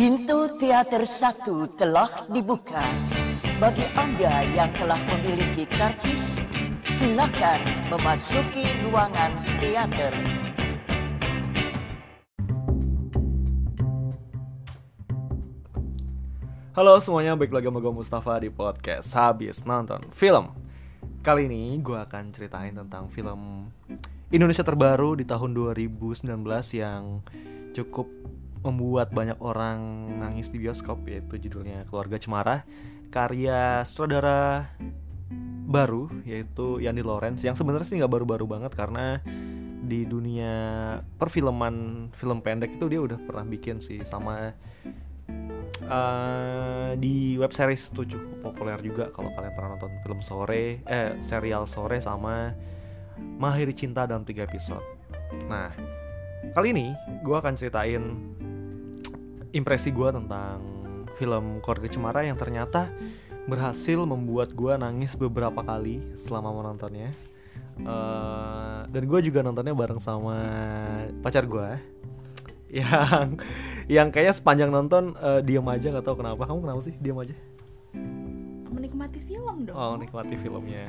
Pintu teater satu telah dibuka. Bagi Anda yang telah memiliki karcis, silakan memasuki ruangan teater. Halo semuanya, balik lagi sama gue Mustafa di podcast Habis Nonton Film Kali ini gue akan ceritain tentang film Indonesia terbaru di tahun 2019 yang cukup membuat banyak orang nangis di bioskop Yaitu judulnya Keluarga Cemara Karya sutradara baru yaitu Yandi Lawrence Yang sebenarnya sih nggak baru-baru banget karena di dunia perfilman film pendek itu dia udah pernah bikin sih sama uh, di web series itu cukup populer juga kalau kalian pernah nonton film sore eh serial sore sama Mahiri Cinta dalam tiga episode. Nah kali ini gue akan ceritain impresi gue tentang film Keluarga Cemara yang ternyata berhasil membuat gue nangis beberapa kali selama menontonnya. Uh, dan gue juga nontonnya bareng sama pacar gue yang yang kayaknya sepanjang nonton uh, diem aja nggak tahu kenapa. Kamu kenapa sih diem aja? Menikmati film dong. Oh menikmati filmnya.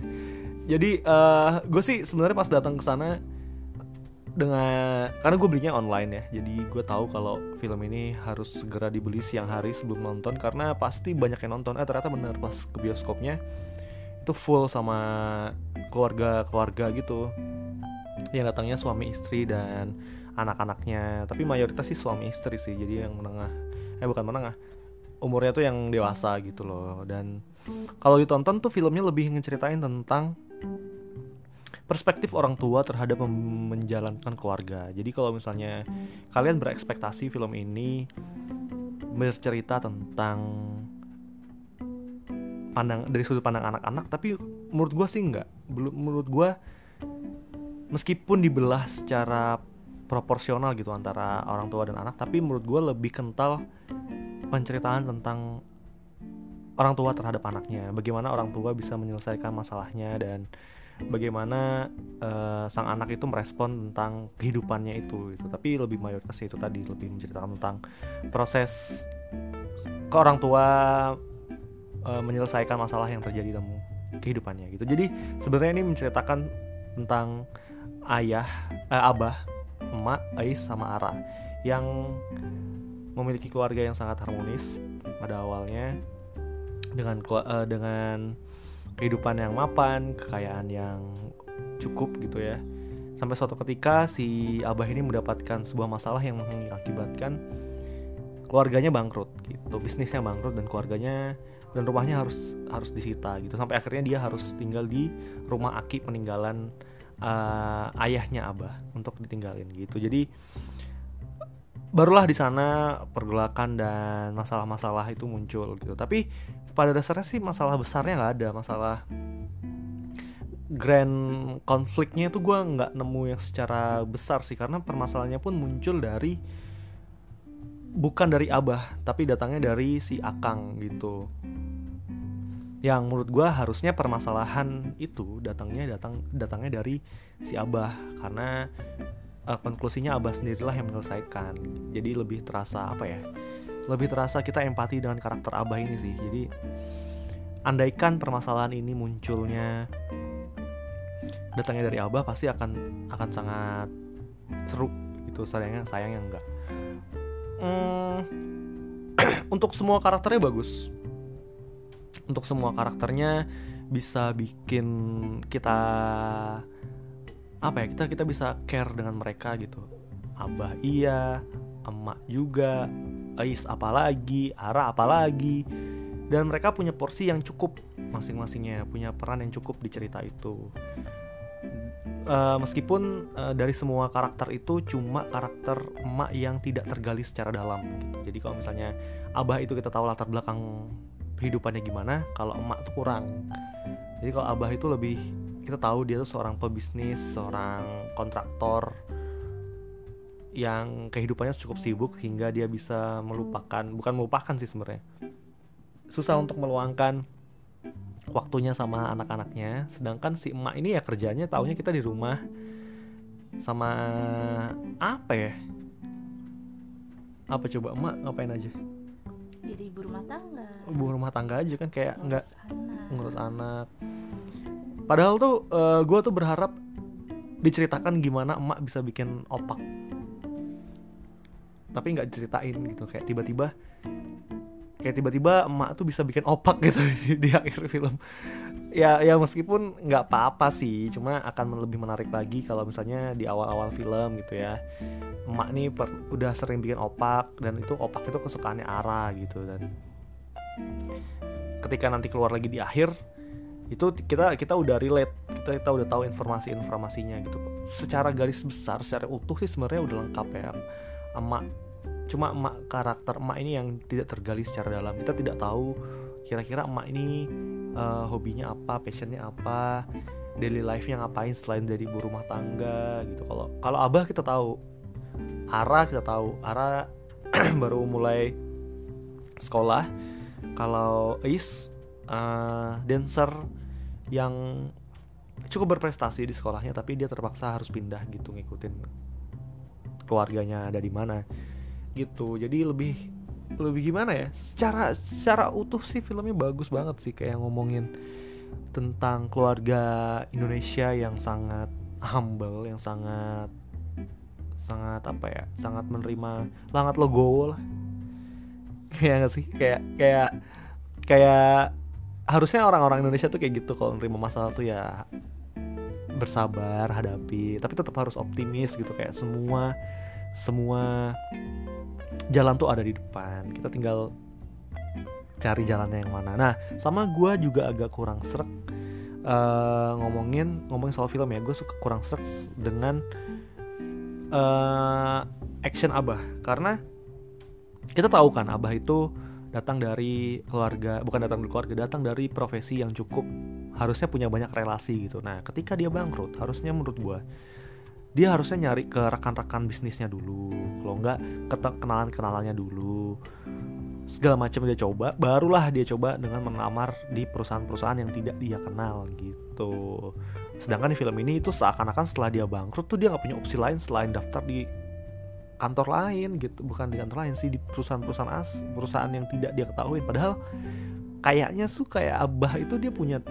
Jadi uh, gue sih sebenarnya pas datang ke sana dengan karena gue belinya online ya jadi gue tahu kalau film ini harus segera dibeli siang hari sebelum nonton karena pasti banyak yang nonton. Eh ternyata bener pas ke bioskopnya itu full sama keluarga-keluarga gitu. Yang datangnya suami istri dan anak-anaknya tapi mayoritas sih suami istri sih jadi yang menengah. Eh bukan menengah umurnya tuh yang dewasa gitu loh. Dan kalau ditonton tuh filmnya lebih ngeceritain tentang perspektif orang tua terhadap menjalankan keluarga. Jadi kalau misalnya kalian berekspektasi film ini bercerita tentang pandang dari sudut pandang anak-anak tapi menurut gue sih nggak. Menurut gue meskipun dibelah secara proporsional gitu antara orang tua dan anak tapi menurut gue lebih kental penceritaan tentang orang tua terhadap anaknya. Bagaimana orang tua bisa menyelesaikan masalahnya dan bagaimana uh, sang anak itu merespon tentang kehidupannya itu itu tapi lebih mayoritas itu tadi lebih menceritakan tentang proses ke orang tua uh, menyelesaikan masalah yang terjadi dalam kehidupannya gitu. Jadi sebenarnya ini menceritakan tentang ayah eh, abah emak Ais sama Ara yang memiliki keluarga yang sangat harmonis pada awalnya dengan uh, dengan kehidupan yang mapan kekayaan yang cukup gitu ya. Sampai suatu ketika si abah ini mendapatkan sebuah masalah yang mengakibatkan keluarganya bangkrut gitu bisnisnya bangkrut dan keluarganya dan rumahnya harus harus disita gitu. Sampai akhirnya dia harus tinggal di rumah aki peninggalan uh, ayahnya abah untuk ditinggalin gitu. Jadi barulah di sana pergolakan dan masalah-masalah itu muncul gitu. Tapi pada dasarnya sih masalah besarnya nggak ada. Masalah grand konfliknya itu gue nggak nemu yang secara besar sih. Karena permasalahannya pun muncul dari bukan dari abah tapi datangnya dari si akang gitu. Yang menurut gue harusnya permasalahan itu datangnya datang datangnya dari si abah. Karena uh, konklusinya abah sendirilah yang menyelesaikan. Jadi lebih terasa apa ya lebih terasa kita empati dengan karakter abah ini sih. Jadi andaikan permasalahan ini munculnya datangnya dari abah pasti akan akan sangat seru itu sayangnya sayangnya enggak. Hmm, untuk semua karakternya bagus. Untuk semua karakternya bisa bikin kita apa ya kita kita bisa care dengan mereka gitu. Abah iya emak juga Ais apalagi Ara apalagi. Dan mereka punya porsi yang cukup masing-masingnya punya peran yang cukup di cerita itu. Uh, meskipun uh, dari semua karakter itu cuma karakter emak yang tidak tergali secara dalam. Gitu. jadi kalau misalnya abah itu kita tahu latar belakang kehidupannya gimana kalau emak tuh kurang. Jadi kalau abah itu lebih kita tahu dia tuh seorang pebisnis seorang kontraktor yang kehidupannya cukup sibuk hingga dia bisa melupakan bukan melupakan sih sebenarnya. Susah untuk meluangkan waktunya sama anak-anaknya sedangkan si emak ini ya kerjanya taunya kita di rumah sama apa ya? Apa coba emak ngapain aja? Jadi ibu rumah tangga. Ibu rumah tangga aja kan kayak nggak ngurus anak. ngurus anak padahal tuh gue tuh berharap diceritakan gimana emak bisa bikin opak. Tapi nggak diceritain gitu kayak tiba-tiba kayak tiba-tiba emak tuh bisa bikin opak gitu di, di akhir film. Ya ya meskipun nggak apa-apa sih cuma akan lebih menarik lagi kalau misalnya di awal-awal film gitu ya. Emak nih per, udah sering bikin opak dan itu opak itu kesukaannya Ara gitu dan ketika nanti keluar lagi di akhir itu kita kita udah relate kita kita udah tahu informasi informasinya gitu. Secara garis besar secara utuh sih sebenarnya udah lengkap ya. Emak cuma emak karakter emak ini yang tidak tergali secara dalam. Kita tidak tahu kira-kira emak ini uh, hobinya apa passionnya apa daily life-nya ngapain selain dari ibu rumah tangga gitu. Kalau kalau abah kita tahu Ara kita tahu. Ara baru mulai sekolah. Kalau Is uh, dancer yang cukup berprestasi di sekolahnya tapi dia terpaksa harus pindah gitu ngikutin keluarganya ada di mana gitu. Jadi lebih lebih gimana ya secara secara utuh sih filmnya bagus banget sih kayak ngomongin tentang keluarga Indonesia yang sangat humble yang sangat sangat apa ya sangat menerima sangat logo lah. Ya gak sih? Kayak kayak kayak harusnya orang-orang Indonesia tuh kayak gitu kalau menerima masalah tuh ya bersabar hadapi. Tapi tetap harus optimis gitu kayak semua semua jalan tuh ada di depan. Kita tinggal cari jalannya yang mana. Nah sama gue juga agak kurang serak uh, ngomongin ngomongin soal film ya. Gue suka kurang serak dengan uh, action abah. Karena kita tahu kan abah itu datang dari keluarga bukan datang dari keluarga datang dari profesi yang cukup harusnya punya banyak relasi gitu. Nah ketika dia bangkrut harusnya menurut gue dia harusnya nyari ke rekan-rekan bisnisnya dulu. Kalau enggak kenalan-kenalannya dulu. Segala macam dia coba barulah dia coba dengan melamar di perusahaan-perusahaan yang tidak dia kenal gitu. Sedangkan di film ini itu seakan-akan setelah dia bangkrut tuh dia nggak punya opsi lain selain daftar di kantor lain gitu bukan di kantor lain sih di perusahaan-perusahaan as perusahaan yang tidak dia ketahui. Padahal kayaknya tuh kayak abah itu dia punya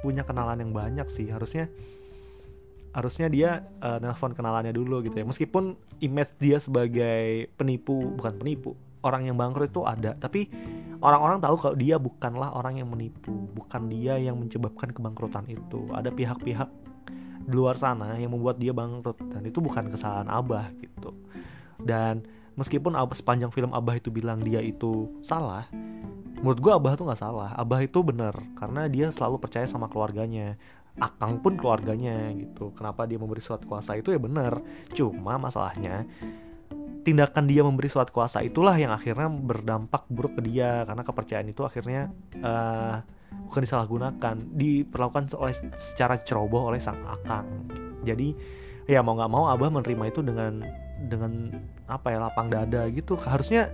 punya kenalan yang banyak sih. Harusnya harusnya dia uh, nelpon kenalannya dulu gitu ya. Meskipun image dia sebagai penipu bukan penipu orang yang bangkrut itu ada. Tapi orang-orang tahu kalau dia bukanlah orang yang menipu bukan dia yang menyebabkan kebangkrutan itu. Ada pihak-pihak di luar sana yang membuat dia bangkrut dan itu bukan kesalahan abah gitu dan meskipun sepanjang film abah itu bilang dia itu salah menurut gue abah tuh nggak salah abah itu benar karena dia selalu percaya sama keluarganya Akang pun keluarganya gitu. Kenapa dia memberi surat kuasa itu ya benar. Cuma masalahnya tindakan dia memberi surat kuasa itulah yang akhirnya berdampak buruk ke dia karena kepercayaan itu akhirnya uh, bukan disalahgunakan, diperlakukan oleh secara ceroboh oleh sang akang. Jadi ya mau nggak mau abah menerima itu dengan dengan apa ya lapang dada gitu. Harusnya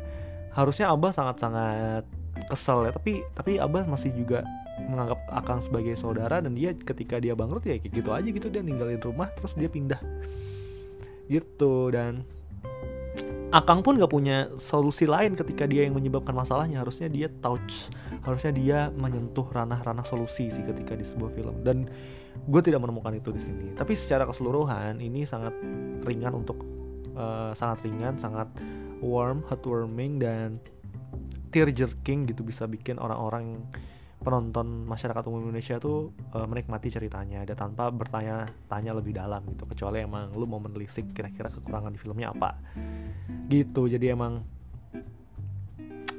harusnya abah sangat-sangat kesel ya. Tapi tapi abah masih juga menganggap Akang sebagai saudara dan dia ketika dia bangkrut ya kayak gitu aja gitu. Dia ninggalin rumah terus dia pindah. Gitu dan Akang pun gak punya solusi lain ketika dia yang menyebabkan masalahnya. Harusnya dia touch harusnya dia menyentuh ranah-ranah solusi sih ketika di sebuah film. Dan gue tidak menemukan itu di sini. Tapi secara keseluruhan ini sangat ringan untuk uh, sangat ringan sangat warm heartwarming dan tear jerking gitu bisa bikin orang-orang penonton masyarakat umum Indonesia tuh uh, menikmati ceritanya dan tanpa bertanya-tanya lebih dalam gitu. Kecuali emang lu mau menelisik kira-kira kekurangan di filmnya apa. Gitu. Jadi emang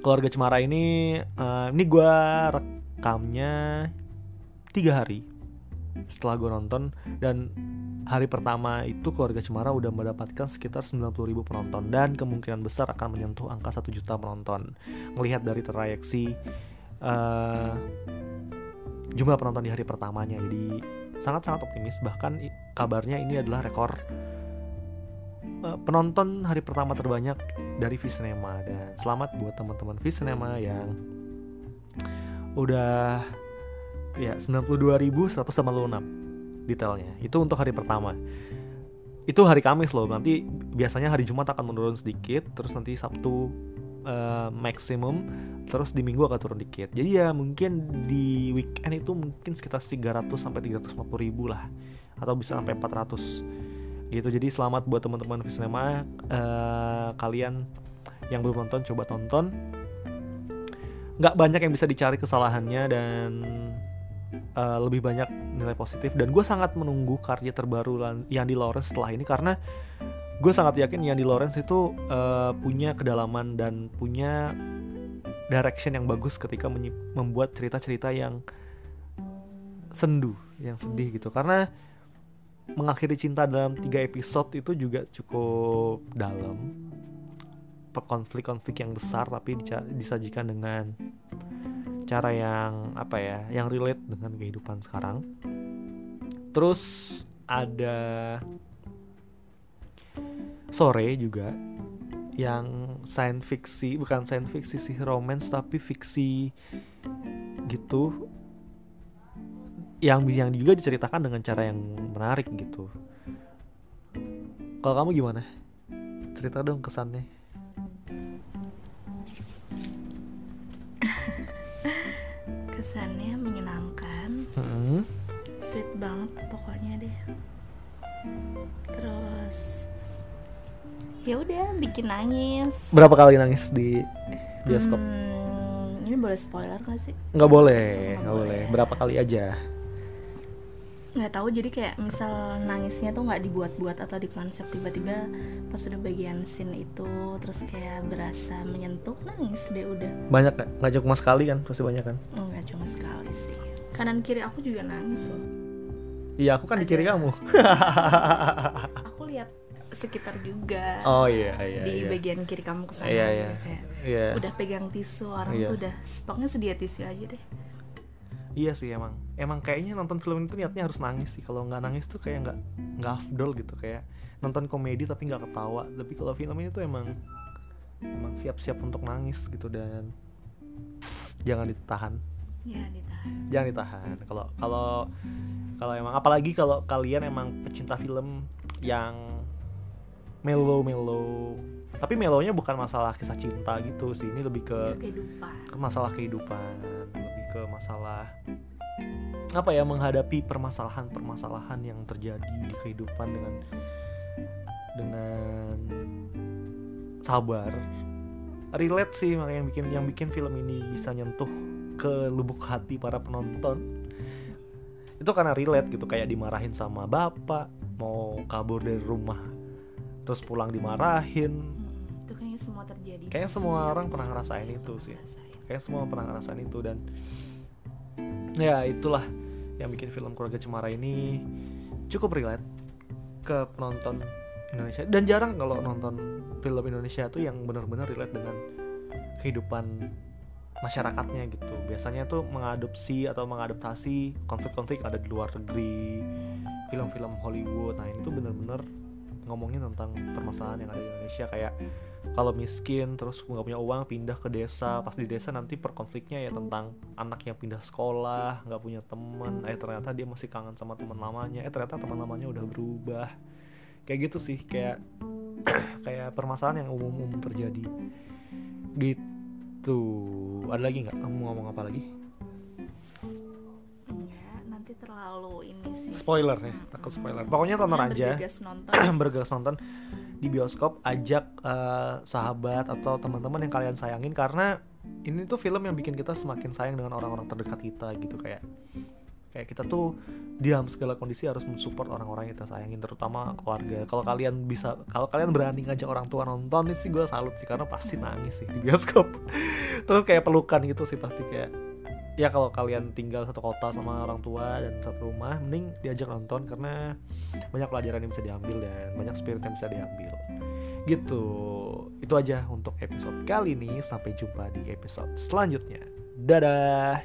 keluarga Cemara ini uh, ini gue rekamnya tiga hari setelah gue nonton dan hari pertama itu keluarga Cemara udah mendapatkan sekitar 90 ribu penonton dan kemungkinan besar akan menyentuh angka 1 juta penonton. Ngelihat dari trayeksi uh, jumlah penonton di hari pertamanya jadi sangat-sangat optimis. Bahkan kabarnya ini adalah rekor uh, penonton hari pertama terbanyak dari Visinema dan selamat buat teman-teman Visinema yang udah ya 92.186 detailnya. Itu untuk hari pertama. Itu hari Kamis loh nanti biasanya hari Jumat akan menurun sedikit terus nanti Sabtu uh, maksimum terus di minggu akan turun dikit. Jadi ya mungkin di weekend itu mungkin sekitar 300 sampai 350 ribu lah atau bisa sampai 400 gitu jadi selamat buat teman-teman Visinema uh, kalian yang belum nonton coba tonton. Nggak banyak yang bisa dicari kesalahannya dan uh, lebih banyak nilai positif dan gue sangat menunggu karya terbaru yang di Lawrence setelah ini karena gue sangat yakin yang di Lawrence itu uh, punya kedalaman dan punya direction yang bagus ketika membuat cerita-cerita yang sendu, yang sedih gitu. Karena mengakhiri cinta dalam tiga episode itu juga cukup dalam, konflik-konflik yang besar tapi disajikan dengan cara yang apa ya, yang relate dengan kehidupan sekarang. Terus ada sore juga yang science fiksi bukan science fiksi sih romance tapi fiksi gitu. Yang yang juga diceritakan dengan cara yang menarik gitu. Kalau kamu gimana? Cerita dong kesannya kesannya menyenangkan. -hmm. sweet banget pokoknya deh. Terus ya udah bikin nangis. Berapa kali nangis di bioskop? hmm, ini boleh spoiler gak sih? Nggak boleh nggak boleh. boleh. Berapa kali aja nggak tahu jadi kayak misal nangisnya tuh nggak dibuat-buat atau di konsep tiba-tiba pas udah bagian scene itu terus kayak berasa menyentuh nangis deh udah banyak nggak nggak cuma sekali kan pasti banyak kan nggak cuma sekali sih kanan kiri aku juga nangis loh iya aku kan Ada. di kiri kamu aku lihat sekitar juga oh iya iya di iya. bagian kiri kamu ke sana iya, gitu, iya. kayak iya. udah pegang tisu orang iya. tuh udah stoknya sedia tisu aja deh iya sih emang. Emang kayaknya nonton film itu niatnya harus nangis sih. Kalau nggak nangis tuh kayak nggak nggak afdol gitu. Kayak nonton komedi tapi nggak ketawa. Tapi kalau film ini tuh emang emang siap-siap untuk nangis gitu dan jangan ditahan. Ya ditahan. Jangan ditahan. Kalau kalau kalau emang apalagi kalau kalian emang pecinta film yang mellow mellow. Tapi mellownya bukan masalah kisah cinta gitu sih. Ini lebih ke, ke masalah kehidupan ke masalah apa ya menghadapi permasalahan-permasalahan yang terjadi di kehidupan dengan dengan sabar. Relate sih makanya yang bikin yang bikin film ini bisa nyentuh ke lubuk hati para penonton. Itu karena relate gitu kayak dimarahin sama bapak mau kabur dari rumah terus pulang dimarahin. Itu kayaknya semua terjadi. Kayaknya semua orang pernah ngerasain itu sih kayak semua pernah ngerasain itu dan ya itulah yang bikin film keluarga cemara ini cukup relate ke penonton Indonesia. Dan jarang kalau nonton film Indonesia tuh yang benar-benar relate dengan kehidupan masyarakatnya gitu. Biasanya tuh mengadopsi atau mengadaptasi konflik-konflik ada di luar negeri film-film Hollywood. Nah ini tuh bener-bener ngomongin tentang permasalahan yang ada di Indonesia. Kayak kalau miskin terus nggak punya uang pindah ke desa. Pas di desa nanti perkonfliknya ya tentang anak yang pindah sekolah nggak punya teman. Eh ternyata dia masih kangen sama teman lamanya. Eh ternyata teman lamanya udah berubah. Kayak gitu sih kayak kayak permasalahan yang umum-umum terjadi. Gitu. Ada lagi nggak? Kamu ngomong apa lagi? Nanti terlalu ini sih. Spoiler ya takut spoiler. Pokoknya tonton aja. bergegas nonton. Bergegas nonton di bioskop ajak uh, sahabat atau teman-teman yang kalian sayangin karena ini tuh film yang bikin kita semakin sayang dengan orang-orang terdekat kita gitu. Kayak kayak kita tuh diam segala kondisi harus mensupport orang-orang yang kita sayangin terutama keluarga. Kalau kalian bisa kalau kalian berani ngajak orang tua nonton ini sih gue salut sih karena pasti nangis sih di bioskop. Terus kayak pelukan gitu sih pasti kayak ya kalau kalian tinggal satu kota sama orang tua dan satu rumah mending diajak nonton karena banyak pelajaran yang bisa diambil dan banyak spirit yang bisa diambil. Gitu. Itu aja untuk episode kali ini. Sampai jumpa di episode selanjutnya. Dadah